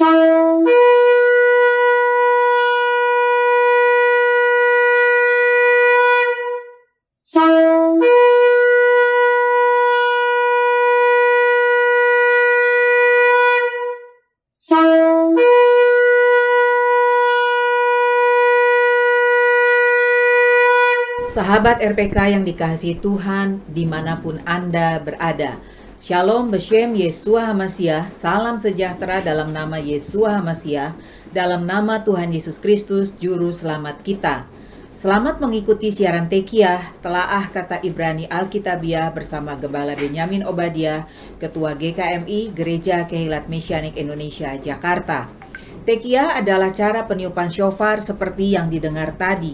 Sahabat RPK yang dikasihi Tuhan di mana pun Anda berada. Shalom Beshem Yesua Hamasiah, salam sejahtera dalam nama Yesua Hamasiah, dalam nama Tuhan Yesus Kristus, Juru Selamat kita. Selamat mengikuti siaran Tekiah, telaah kata Ibrani Alkitabiah bersama Gembala Benyamin Obadia, Ketua GKMI Gereja Kehilat Mesianik Indonesia, Jakarta. Tekiah adalah cara peniupan shofar seperti yang didengar tadi,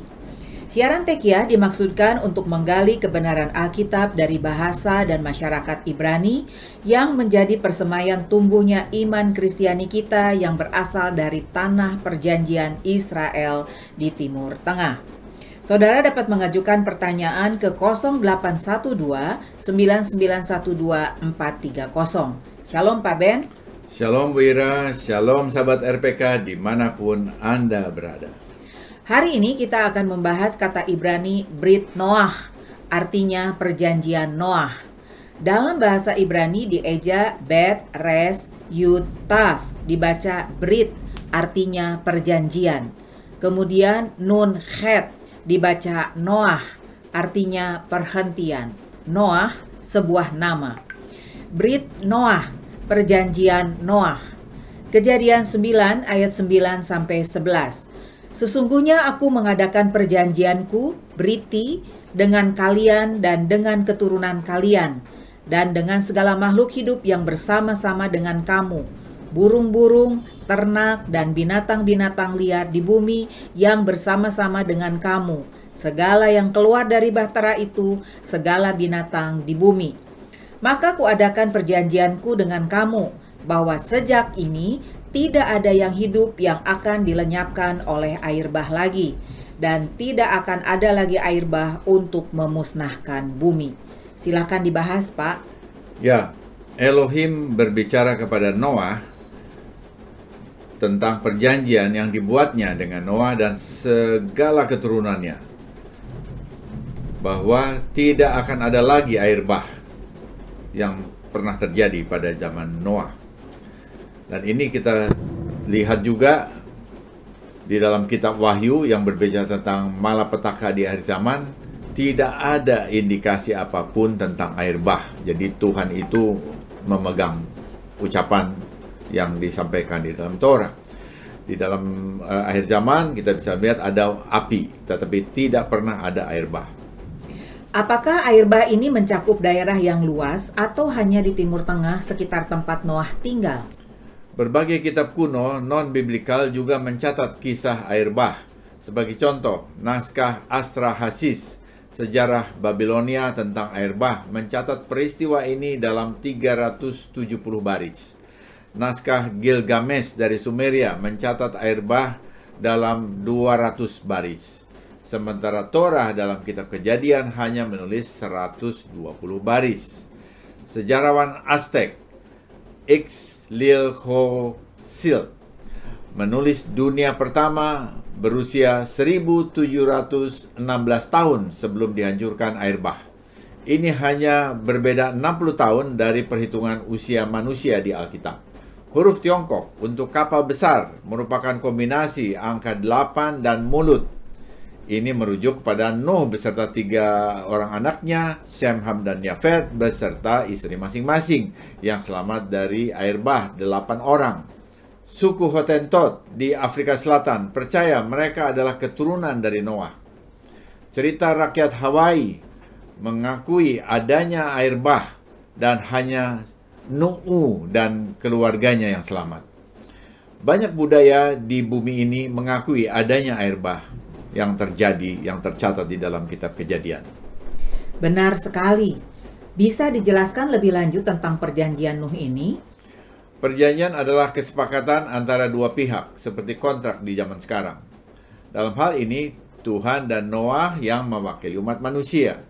Siaran Tekiah dimaksudkan untuk menggali kebenaran Alkitab dari bahasa dan masyarakat Ibrani yang menjadi persemaian tumbuhnya iman Kristiani kita yang berasal dari tanah perjanjian Israel di Timur Tengah. Saudara dapat mengajukan pertanyaan ke 0812 9912 430. Shalom Pak Ben. Shalom Bu Ira, shalom sahabat RPK di mana pun Anda berada. Hari ini kita akan membahas kata Ibrani Brit Noah, artinya perjanjian Noah. Dalam bahasa Ibrani dieja Bet Res Yud dibaca Brit, artinya perjanjian. Kemudian Nun Het, dibaca Noah, artinya perhentian. Noah, sebuah nama. Brit Noah, perjanjian Noah. Kejadian 9 ayat 9 sampai 11. Sesungguhnya aku mengadakan perjanjianku, Briti, dengan kalian dan dengan keturunan kalian, dan dengan segala makhluk hidup yang bersama-sama dengan kamu, burung-burung, ternak, dan binatang-binatang liar di bumi yang bersama-sama dengan kamu, segala yang keluar dari bahtera itu, segala binatang di bumi. Maka kuadakan perjanjianku dengan kamu, bahwa sejak ini tidak ada yang hidup yang akan dilenyapkan oleh air bah lagi, dan tidak akan ada lagi air bah untuk memusnahkan bumi. Silakan dibahas, Pak. Ya, Elohim berbicara kepada Noah tentang perjanjian yang dibuatnya dengan Noah dan segala keturunannya. Bahwa tidak akan ada lagi air bah yang pernah terjadi pada zaman Noah. Dan ini kita lihat juga di dalam kitab Wahyu yang berbicara tentang malapetaka di akhir zaman tidak ada indikasi apa pun tentang air bah. Jadi Tuhan itu memegang ucapan yang disampaikan di dalam Torah. Di dalam uh, akhir zaman kita bisa lihat ada api, tetapi tidak pernah ada air bah. Apakah air bah ini mencakup daerah yang luas atau hanya di Timur Tengah sekitar tempat Noah tinggal? Berbagai kitab kuno non-biblikal juga mencatat kisah air bah. Sebagai contoh, naskah Astra Hasis, sejarah Babilonia tentang air bah, mencatat peristiwa ini dalam 370 baris. Naskah Gilgamesh dari Sumeria mencatat air bah dalam 200 baris. Sementara Torah dalam kitab kejadian hanya menulis 120 baris. Sejarawan Aztec X. Lil Ho Sil menulis dunia pertama berusia 1716 tahun sebelum dihancurkan air bah. Ini hanya berbeda 60 tahun dari perhitungan usia manusia di Alkitab. Huruf Tiongkok untuk kapal besar merupakan kombinasi angka 8 dan mulut ini merujuk kepada Nuh beserta tiga orang anaknya, Shem, Ham, dan Yafet beserta istri masing-masing yang selamat dari air bah, delapan orang. Suku Hotentot di Afrika Selatan percaya mereka adalah keturunan dari Noah. Cerita rakyat Hawaii mengakui adanya air bah dan hanya Nu'u dan keluarganya yang selamat. Banyak budaya di bumi ini mengakui adanya air bah, yang terjadi, yang tercatat di dalam kitab kejadian. Benar sekali. Bisa dijelaskan lebih lanjut tentang perjanjian Nuh ini? Perjanjian adalah kesepakatan antara dua pihak, seperti kontrak di zaman sekarang. Dalam hal ini, Tuhan dan Noah yang mewakili umat manusia.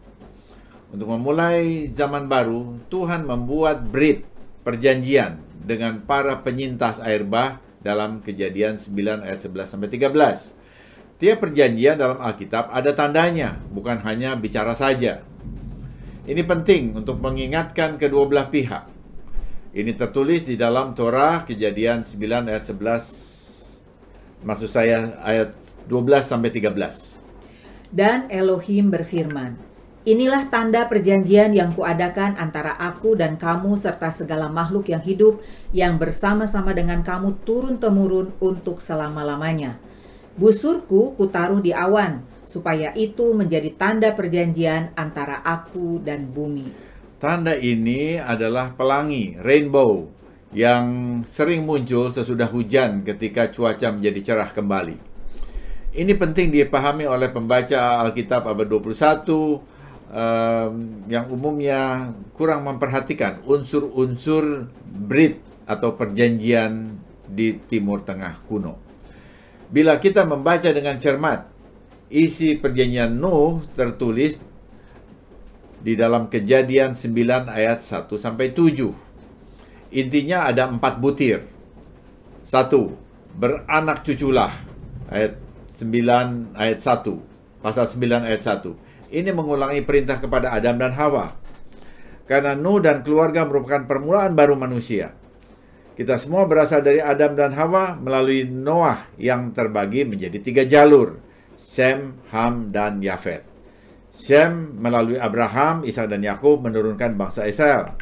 Untuk memulai zaman baru, Tuhan membuat Brit, perjanjian, dengan para penyintas air bah dalam kejadian 9 ayat 11 sampai 13. Tiap perjanjian dalam Alkitab ada tandanya, bukan hanya bicara saja. Ini penting untuk mengingatkan kedua belah pihak. Ini tertulis di dalam Torah kejadian 9 ayat 11 maksud saya ayat 12 sampai 13. Dan Elohim berfirman, Inilah tanda perjanjian yang kuadakan antara aku dan kamu serta segala makhluk yang hidup yang bersama-sama dengan kamu turun-temurun untuk selama-lamanya. Busurku kutaruh di awan, supaya itu menjadi tanda perjanjian antara aku dan bumi. Tanda ini adalah pelangi, rainbow, yang sering muncul sesudah hujan ketika cuaca menjadi cerah kembali. Ini penting dipahami oleh pembaca Alkitab abad 21, um, yang umumnya kurang memperhatikan unsur-unsur Brit atau perjanjian di Timur Tengah kuno. Bila kita membaca dengan cermat, isi perjanjian Nuh tertulis di dalam kejadian 9 ayat 1 sampai 7. Intinya ada empat butir. Satu, beranak cuculah. Ayat 9 ayat 1. Pasal 9 ayat 1 ini mengulangi perintah kepada Adam dan Hawa. Karena Nuh dan keluarga merupakan permulaan baru manusia. Kita semua berasal dari Adam dan Hawa melalui Noah yang terbagi menjadi tiga jalur. Sem, Ham, dan Yafet. Sem melalui Abraham, Ishak dan Yakub menurunkan bangsa Israel.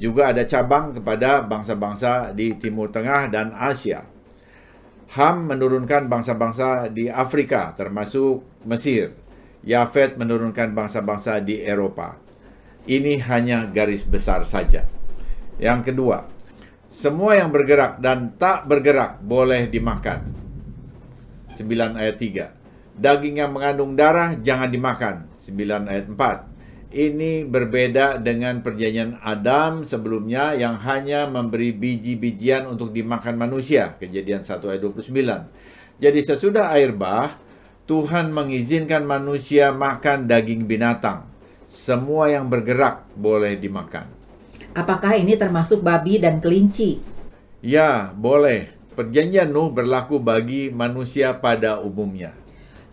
Juga ada cabang kepada bangsa-bangsa di Timur Tengah dan Asia. Ham menurunkan bangsa-bangsa di Afrika termasuk Mesir. Yafet menurunkan bangsa-bangsa di Eropa. Ini hanya garis besar saja. Yang kedua, semua yang bergerak dan tak bergerak boleh dimakan. 9 ayat 3. Daging yang mengandung darah jangan dimakan. 9 ayat 4. Ini berbeda dengan perjanjian Adam sebelumnya yang hanya memberi biji-bijian untuk dimakan manusia. Kejadian 1 ayat 29. Jadi sesudah air bah, Tuhan mengizinkan manusia makan daging binatang. Semua yang bergerak boleh dimakan. Apakah ini termasuk babi dan kelinci? Ya, boleh. Perjanjian Nuh berlaku bagi manusia pada umumnya.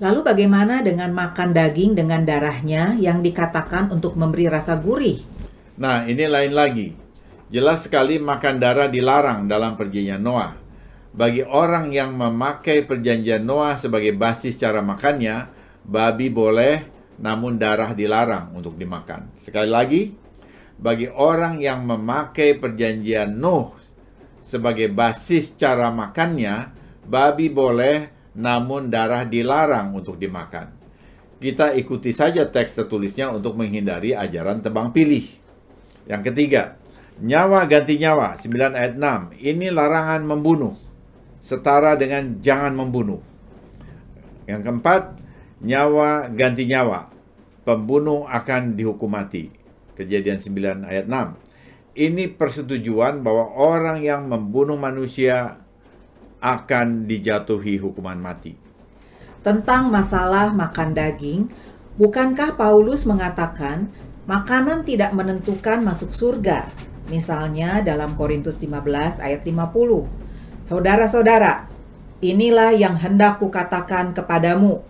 Lalu bagaimana dengan makan daging dengan darahnya yang dikatakan untuk memberi rasa gurih? Nah, ini lain lagi. Jelas sekali makan darah dilarang dalam perjanjian Noah bagi orang yang memakai perjanjian Noah sebagai basis cara makannya, babi boleh, namun darah dilarang untuk dimakan. Sekali lagi, bagi orang yang memakai perjanjian Nuh sebagai basis cara makannya, babi boleh, namun darah dilarang untuk dimakan. Kita ikuti saja teks tertulisnya untuk menghindari ajaran tebang pilih. Yang ketiga, nyawa ganti nyawa, 9 ayat 6. Ini larangan membunuh setara dengan jangan membunuh. Yang keempat, nyawa ganti nyawa. Pembunuh akan dihukum mati. Kejadian 9 ayat 6. Ini persetujuan bahwa orang yang membunuh manusia akan dijatuhi hukuman mati. Tentang masalah makan daging, bukankah Paulus mengatakan makanan tidak menentukan masuk surga? Misalnya dalam Korintus 15 ayat 50 Saudara-saudara, inilah yang hendak kukatakan kepadamu,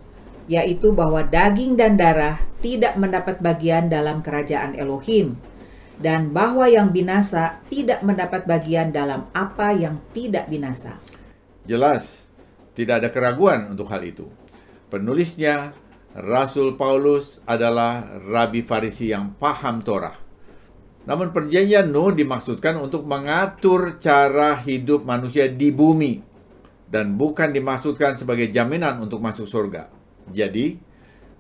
yaitu bahwa daging dan darah tidak mendapat bagian dalam kerajaan Elohim, dan bahwa yang binasa tidak mendapat bagian dalam apa yang tidak binasa. Jelas, tidak ada keraguan untuk hal itu. Penulisnya, Rasul Paulus adalah rabi Farisi yang paham Torah namun perjanjian Nuh dimaksudkan untuk mengatur cara hidup manusia di bumi dan bukan dimaksudkan sebagai jaminan untuk masuk surga. Jadi,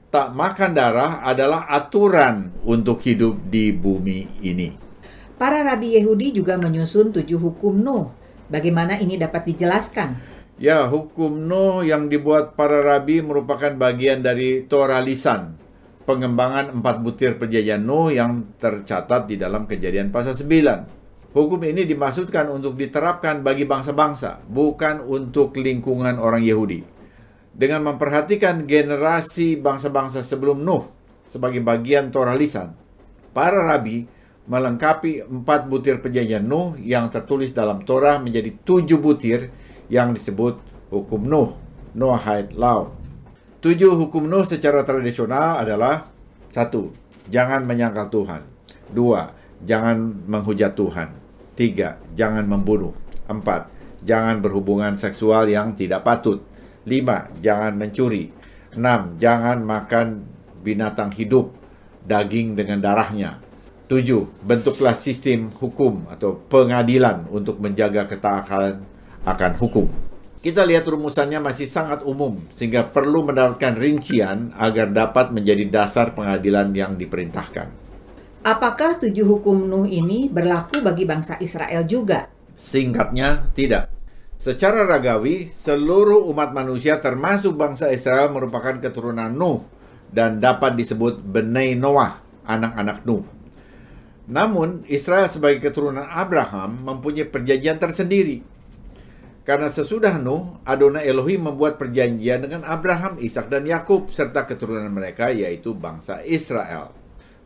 tak makan darah adalah aturan untuk hidup di bumi ini. Para rabi Yahudi juga menyusun tujuh hukum Nuh. Bagaimana ini dapat dijelaskan? Ya, hukum Nuh yang dibuat para rabi merupakan bagian dari Torah lisan pengembangan empat butir perjanjian Nuh yang tercatat di dalam kejadian pasal 9. Hukum ini dimaksudkan untuk diterapkan bagi bangsa-bangsa, bukan untuk lingkungan orang Yahudi. Dengan memperhatikan generasi bangsa-bangsa sebelum Nuh sebagai bagian Torah lisan, para rabi melengkapi empat butir perjanjian Nuh yang tertulis dalam Torah menjadi tujuh butir yang disebut hukum Nuh, Noahide Law. Tujuh hukum Nuh secara tradisional adalah satu, jangan menyangkal Tuhan. Dua, jangan menghujat Tuhan. Tiga, jangan membunuh. Empat, jangan berhubungan seksual yang tidak patut. Lima, jangan mencuri. Enam, jangan makan binatang hidup, daging dengan darahnya. Tujuh, bentuklah sistem hukum atau pengadilan untuk menjaga ketaatan akan hukum. Kita lihat rumusannya masih sangat umum, sehingga perlu mendapatkan rincian agar dapat menjadi dasar pengadilan yang diperintahkan. Apakah tujuh hukum Nuh ini berlaku bagi bangsa Israel juga? Singkatnya, tidak. Secara ragawi, seluruh umat manusia termasuk bangsa Israel merupakan keturunan Nuh dan dapat disebut Benai Noah, anak-anak Nuh. Namun, Israel sebagai keturunan Abraham mempunyai perjanjian tersendiri karena sesudah Nuh, Adonai Elohim membuat perjanjian dengan Abraham, Ishak dan Yakub serta keturunan mereka yaitu bangsa Israel.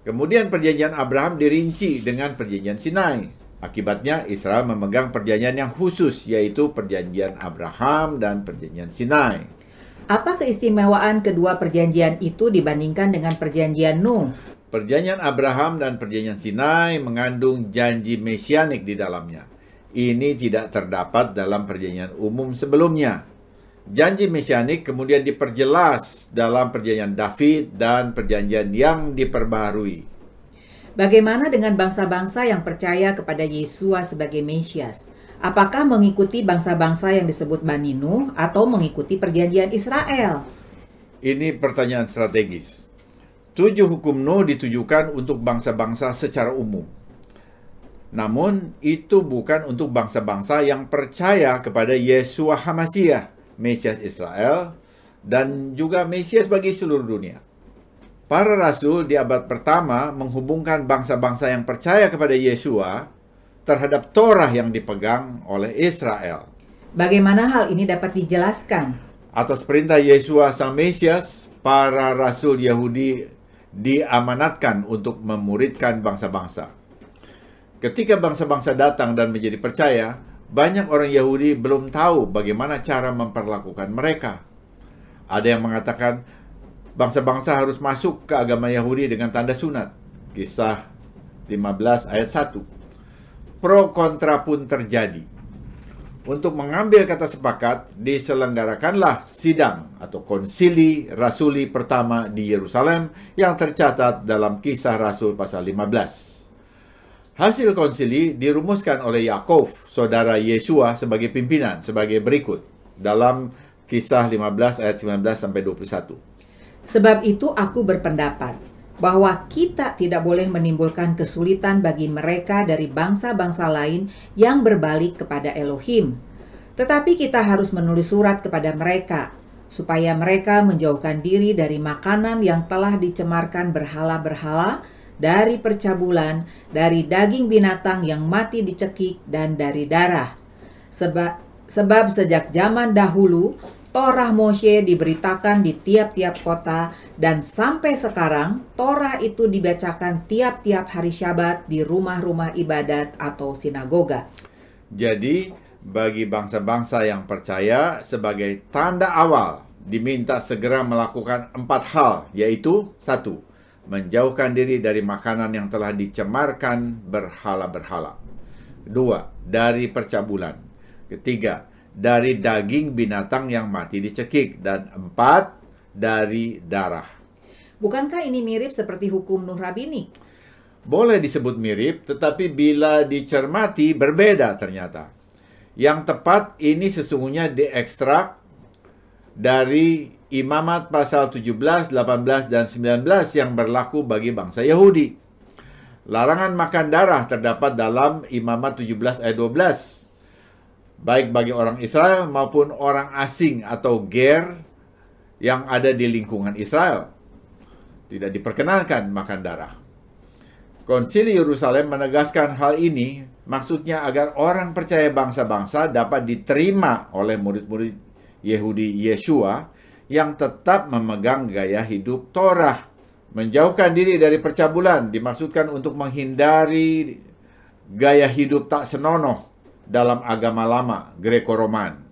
Kemudian perjanjian Abraham dirinci dengan perjanjian Sinai. Akibatnya Israel memegang perjanjian yang khusus yaitu perjanjian Abraham dan perjanjian Sinai. Apa keistimewaan kedua perjanjian itu dibandingkan dengan perjanjian Nuh? Perjanjian Abraham dan perjanjian Sinai mengandung janji mesianik di dalamnya ini tidak terdapat dalam perjanjian umum sebelumnya. Janji mesianik kemudian diperjelas dalam perjanjian David dan perjanjian yang diperbaharui. Bagaimana dengan bangsa-bangsa yang percaya kepada Yesua sebagai Mesias? Apakah mengikuti bangsa-bangsa yang disebut Bani Nuh atau mengikuti perjanjian Israel? Ini pertanyaan strategis. Tujuh hukum Nuh ditujukan untuk bangsa-bangsa secara umum namun itu bukan untuk bangsa-bangsa yang percaya kepada Yesua Hamasiah, Mesias Israel, dan juga Mesias bagi seluruh dunia. Para rasul di abad pertama menghubungkan bangsa-bangsa yang percaya kepada Yesua terhadap Torah yang dipegang oleh Israel. Bagaimana hal ini dapat dijelaskan? Atas perintah Yesua sang Mesias, para rasul Yahudi diamanatkan untuk memuridkan bangsa-bangsa. Ketika bangsa-bangsa datang dan menjadi percaya, banyak orang Yahudi belum tahu bagaimana cara memperlakukan mereka. Ada yang mengatakan bangsa-bangsa harus masuk ke agama Yahudi dengan tanda sunat. Kisah 15 ayat 1. Pro kontra pun terjadi. Untuk mengambil kata sepakat, diselenggarakanlah sidang atau konsili rasuli pertama di Yerusalem yang tercatat dalam kisah Rasul pasal 15. Hasil konsili dirumuskan oleh Yakov, saudara Yesua sebagai pimpinan sebagai berikut dalam kisah 15 ayat 19 sampai 21. Sebab itu aku berpendapat bahwa kita tidak boleh menimbulkan kesulitan bagi mereka dari bangsa-bangsa lain yang berbalik kepada Elohim. Tetapi kita harus menulis surat kepada mereka supaya mereka menjauhkan diri dari makanan yang telah dicemarkan berhala-berhala dari percabulan, dari daging binatang yang mati dicekik, dan dari darah. Sebab, sebab sejak zaman dahulu, Torah Moshe diberitakan di tiap-tiap kota dan sampai sekarang Torah itu dibacakan tiap-tiap hari Syabat di rumah-rumah ibadat atau sinagoga. Jadi, bagi bangsa-bangsa yang percaya sebagai tanda awal diminta segera melakukan empat hal, yaitu satu, menjauhkan diri dari makanan yang telah dicemarkan berhala-berhala. Dua, dari percabulan. Ketiga, dari daging binatang yang mati dicekik. Dan empat, dari darah. Bukankah ini mirip seperti hukum Nuh Rabini? Boleh disebut mirip, tetapi bila dicermati berbeda ternyata. Yang tepat ini sesungguhnya diekstrak dari Imamat pasal 17, 18, dan 19 yang berlaku bagi bangsa Yahudi. Larangan makan darah terdapat dalam Imamat 17 ayat 12. Baik bagi orang Israel maupun orang asing atau ger yang ada di lingkungan Israel. Tidak diperkenankan makan darah. Konsili Yerusalem menegaskan hal ini maksudnya agar orang percaya bangsa-bangsa dapat diterima oleh murid-murid Yehudi Yeshua yang tetap memegang gaya hidup Torah. Menjauhkan diri dari percabulan dimaksudkan untuk menghindari gaya hidup tak senonoh dalam agama lama Greco-Roman.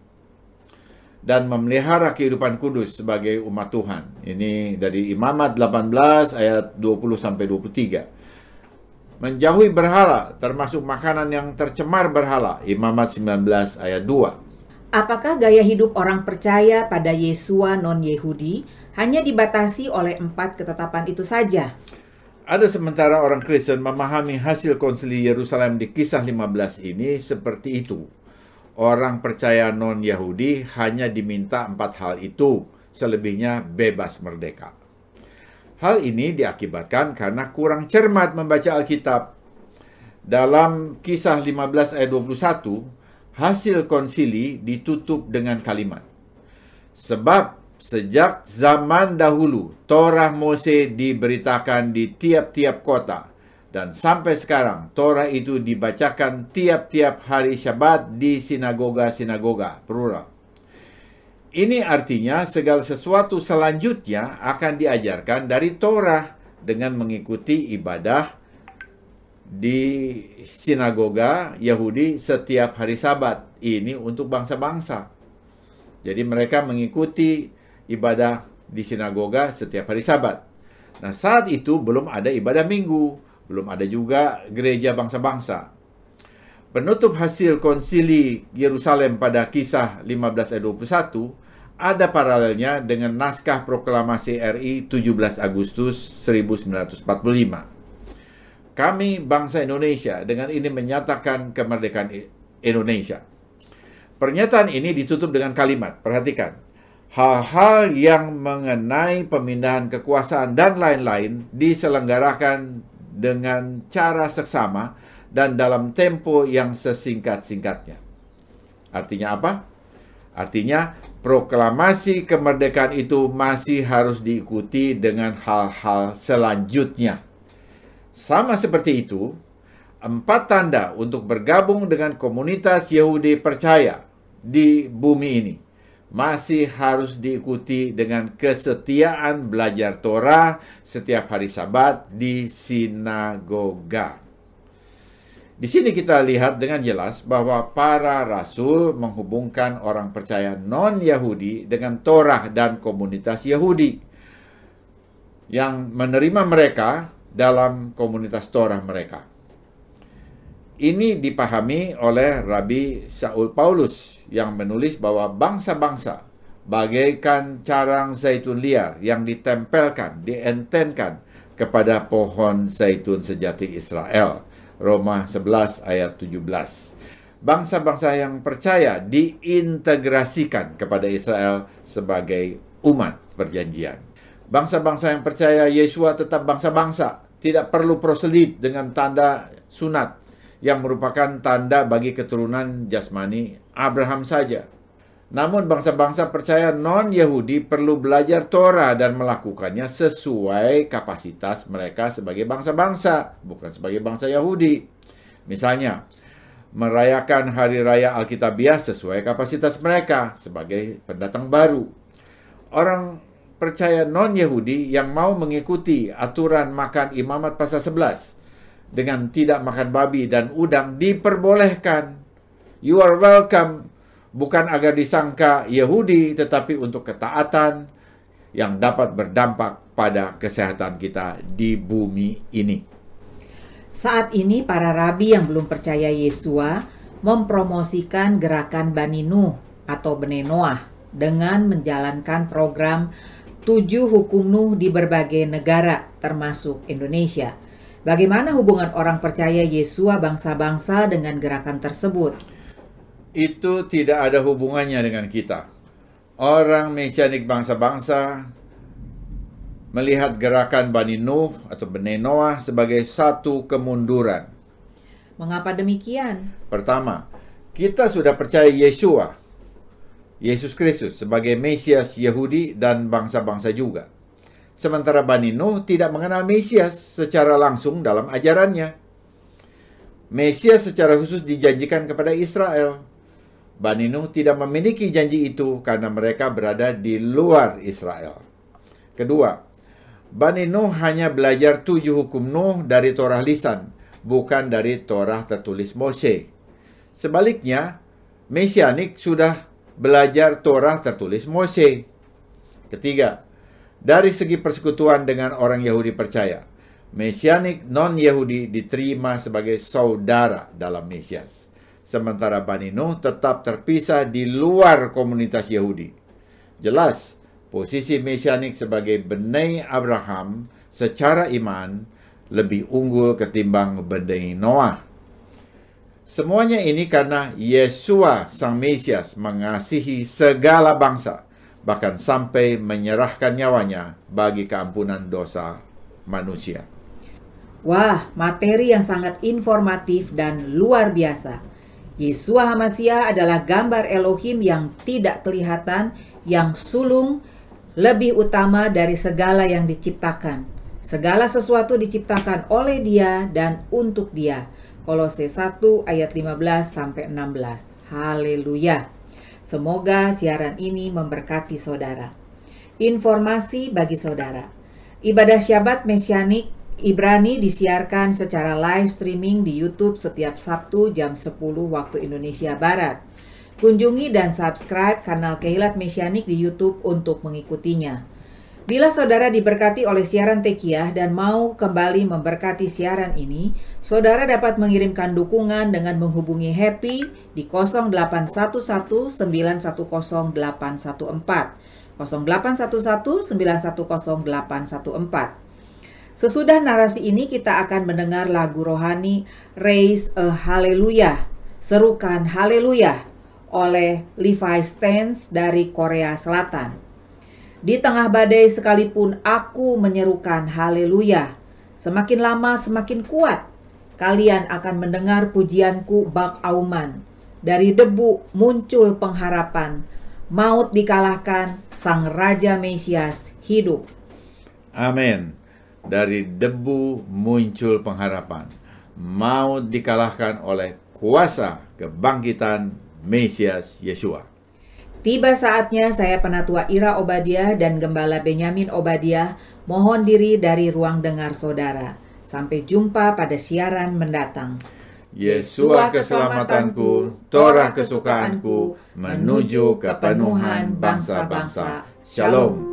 dan memelihara kehidupan kudus sebagai umat Tuhan. Ini dari Imamat 18 ayat 20 sampai 23. Menjauhi berhala termasuk makanan yang tercemar berhala. Imamat 19 ayat 2. Apakah gaya hidup orang percaya pada Yesua non-Yehudi hanya dibatasi oleh empat ketetapan itu saja? Ada sementara orang Kristen memahami hasil konsili Yerusalem di kisah 15 ini seperti itu orang percaya non-Yahudi hanya diminta empat hal itu, selebihnya bebas merdeka. Hal ini diakibatkan karena kurang cermat membaca Alkitab. Dalam kisah 15 ayat 21, hasil konsili ditutup dengan kalimat. Sebab sejak zaman dahulu, Torah Mose diberitakan di tiap-tiap kota, dan sampai sekarang Torah itu dibacakan tiap-tiap hari Syabat di sinagoga-sinagoga plural. Ini artinya segala sesuatu selanjutnya akan diajarkan dari Torah dengan mengikuti ibadah di sinagoga Yahudi setiap hari Sabat. Ini untuk bangsa-bangsa. Jadi mereka mengikuti ibadah di sinagoga setiap hari Sabat. Nah, saat itu belum ada ibadah Minggu belum ada juga gereja bangsa-bangsa. Penutup hasil konsili Yerusalem pada kisah 15 ayat 21 ada paralelnya dengan naskah proklamasi RI 17 Agustus 1945. Kami bangsa Indonesia dengan ini menyatakan kemerdekaan Indonesia. Pernyataan ini ditutup dengan kalimat, perhatikan. Hal-hal yang mengenai pemindahan kekuasaan dan lain-lain diselenggarakan dengan cara seksama dan dalam tempo yang sesingkat-singkatnya. Artinya apa? Artinya proklamasi kemerdekaan itu masih harus diikuti dengan hal-hal selanjutnya. Sama seperti itu, empat tanda untuk bergabung dengan komunitas Yahudi percaya di bumi ini masih harus diikuti dengan kesetiaan belajar Torah setiap hari Sabat di sinagoga. Di sini kita lihat dengan jelas bahwa para rasul menghubungkan orang percaya non-Yahudi dengan Torah dan komunitas Yahudi yang menerima mereka dalam komunitas Torah mereka. Ini dipahami oleh Rabi Saul Paulus yang menulis bahwa bangsa-bangsa bagaikan carang zaitun liar yang ditempelkan, dientenkan kepada pohon zaitun sejati Israel. Roma 11 ayat 17. Bangsa-bangsa yang percaya diintegrasikan kepada Israel sebagai umat perjanjian. Bangsa-bangsa yang percaya Yesua tetap bangsa-bangsa, tidak perlu proselit dengan tanda sunat yang merupakan tanda bagi keturunan jasmani Abraham saja. Namun bangsa-bangsa percaya non-Yahudi perlu belajar Torah dan melakukannya sesuai kapasitas mereka sebagai bangsa-bangsa, bukan sebagai bangsa Yahudi. Misalnya, merayakan hari raya Alkitabiah sesuai kapasitas mereka sebagai pendatang baru. Orang percaya non-Yahudi yang mau mengikuti aturan makan imamat pasal 11 dengan tidak makan babi dan udang diperbolehkan. You are welcome. Bukan agar disangka Yahudi, tetapi untuk ketaatan yang dapat berdampak pada kesehatan kita di bumi ini. Saat ini para rabi yang belum percaya Yesua mempromosikan gerakan Bani Nuh atau Bene Noah dengan menjalankan program tujuh hukum Nuh di berbagai negara termasuk Indonesia. Bagaimana hubungan orang percaya Yesua bangsa-bangsa dengan gerakan tersebut? Itu tidak ada hubungannya dengan kita. Orang mesianik bangsa-bangsa melihat gerakan Bani Nuh atau Bani Noah sebagai satu kemunduran. Mengapa demikian? Pertama, kita sudah percaya Yesua, Yesus Kristus sebagai Mesias Yahudi dan bangsa-bangsa juga. Sementara Bani Nuh tidak mengenal Mesias secara langsung dalam ajarannya. Mesias secara khusus dijanjikan kepada Israel. Bani Nuh tidak memiliki janji itu karena mereka berada di luar Israel. Kedua, Bani Nuh hanya belajar tujuh hukum Nuh dari Torah lisan, bukan dari Torah tertulis Mose. Sebaliknya, Mesianik sudah belajar Torah tertulis Mose. Ketiga, dari segi persekutuan dengan orang Yahudi percaya, Mesianik non-Yahudi diterima sebagai saudara dalam Mesias. Sementara Bani Nuh tetap terpisah di luar komunitas Yahudi. Jelas, posisi Mesianik sebagai Benai Abraham secara iman lebih unggul ketimbang Benai Noah. Semuanya ini karena Yesua Sang Mesias mengasihi segala bangsa bahkan sampai menyerahkan nyawanya bagi keampunan dosa manusia. Wah, materi yang sangat informatif dan luar biasa. Yesua Hamasiah adalah gambar Elohim yang tidak kelihatan, yang sulung, lebih utama dari segala yang diciptakan. Segala sesuatu diciptakan oleh dia dan untuk dia. Kolose 1 ayat 15 sampai 16. Haleluya. Semoga siaran ini memberkati saudara. Informasi bagi saudara. Ibadah Syabat Mesianik Ibrani disiarkan secara live streaming di YouTube setiap Sabtu jam 10 waktu Indonesia Barat. Kunjungi dan subscribe kanal Kehilat Mesianik di YouTube untuk mengikutinya. Bila saudara diberkati oleh siaran Tekiah dan mau kembali memberkati siaran ini, saudara dapat mengirimkan dukungan dengan menghubungi Happy di 0811910814. 0811910814. Sesudah narasi ini kita akan mendengar lagu rohani Raise a Hallelujah, serukan Haleluya oleh Levi Stans dari Korea Selatan. Di tengah badai sekalipun aku menyerukan haleluya. Semakin lama semakin kuat. Kalian akan mendengar pujianku bak auman. Dari debu muncul pengharapan. Maut dikalahkan, sang Raja Mesias hidup. Amin. Dari debu muncul pengharapan. Maut dikalahkan oleh kuasa kebangkitan Mesias Yesua. Tiba saatnya saya penatua Ira Obadiah dan Gembala Benyamin Obadiah mohon diri dari ruang dengar saudara. Sampai jumpa pada siaran mendatang. Yesua keselamatanku, Torah kesukaanku, menuju kepenuhan bangsa-bangsa. Shalom.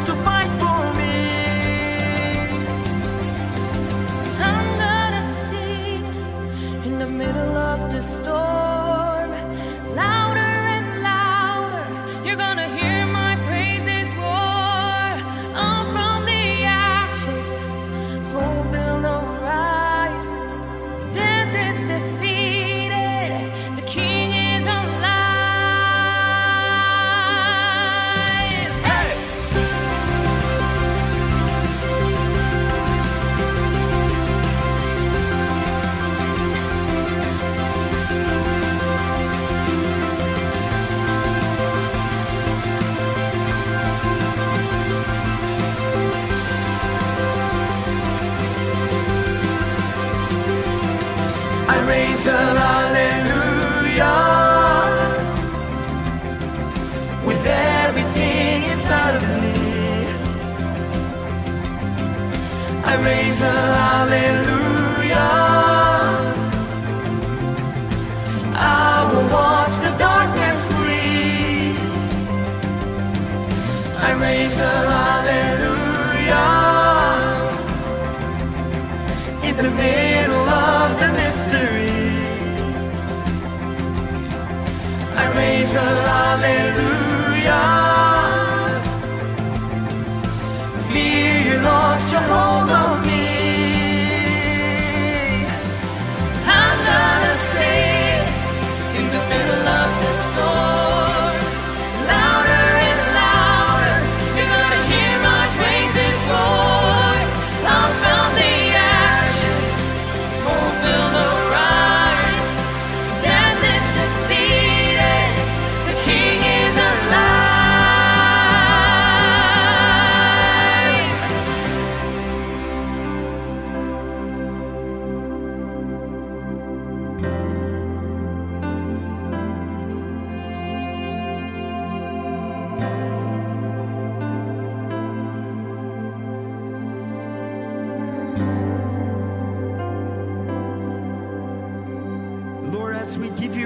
the storm. in the middle of the mystery. I raise a hallelujah. Fear you lost your hold on.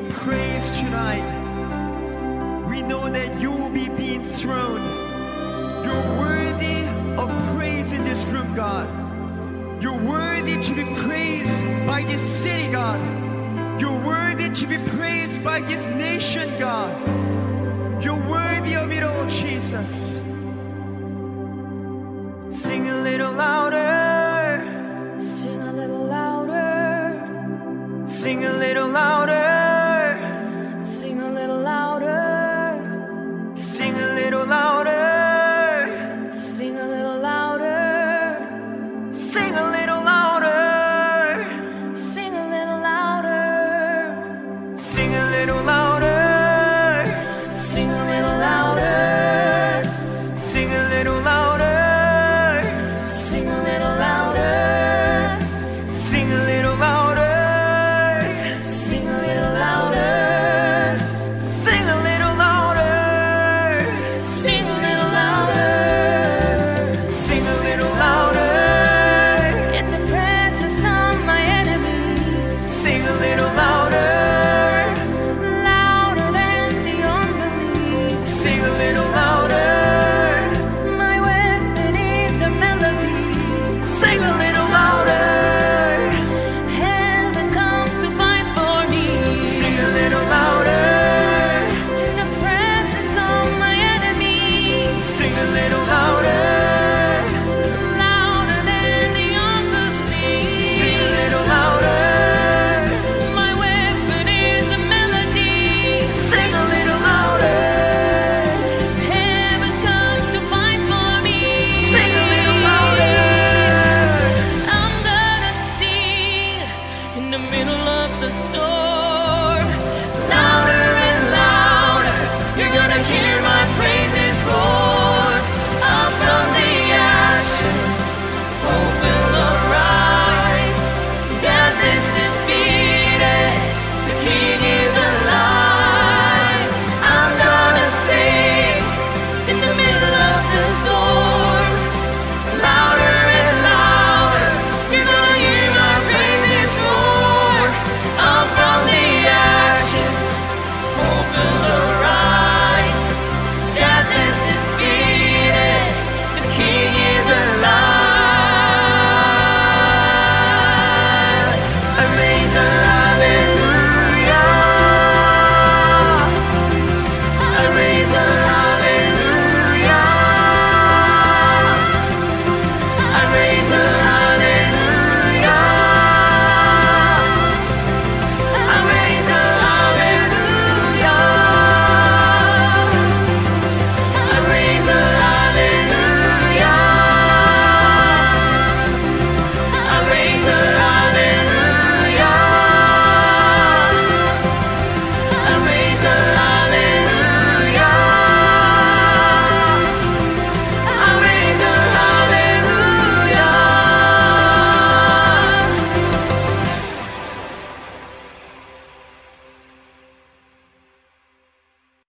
praise tonight. We know that you will be being thrown. You're worthy of praise in this room, God. You're worthy to be praised by this city, God. You're worthy to be praised by this nation, God. You're worthy of it all, Jesus.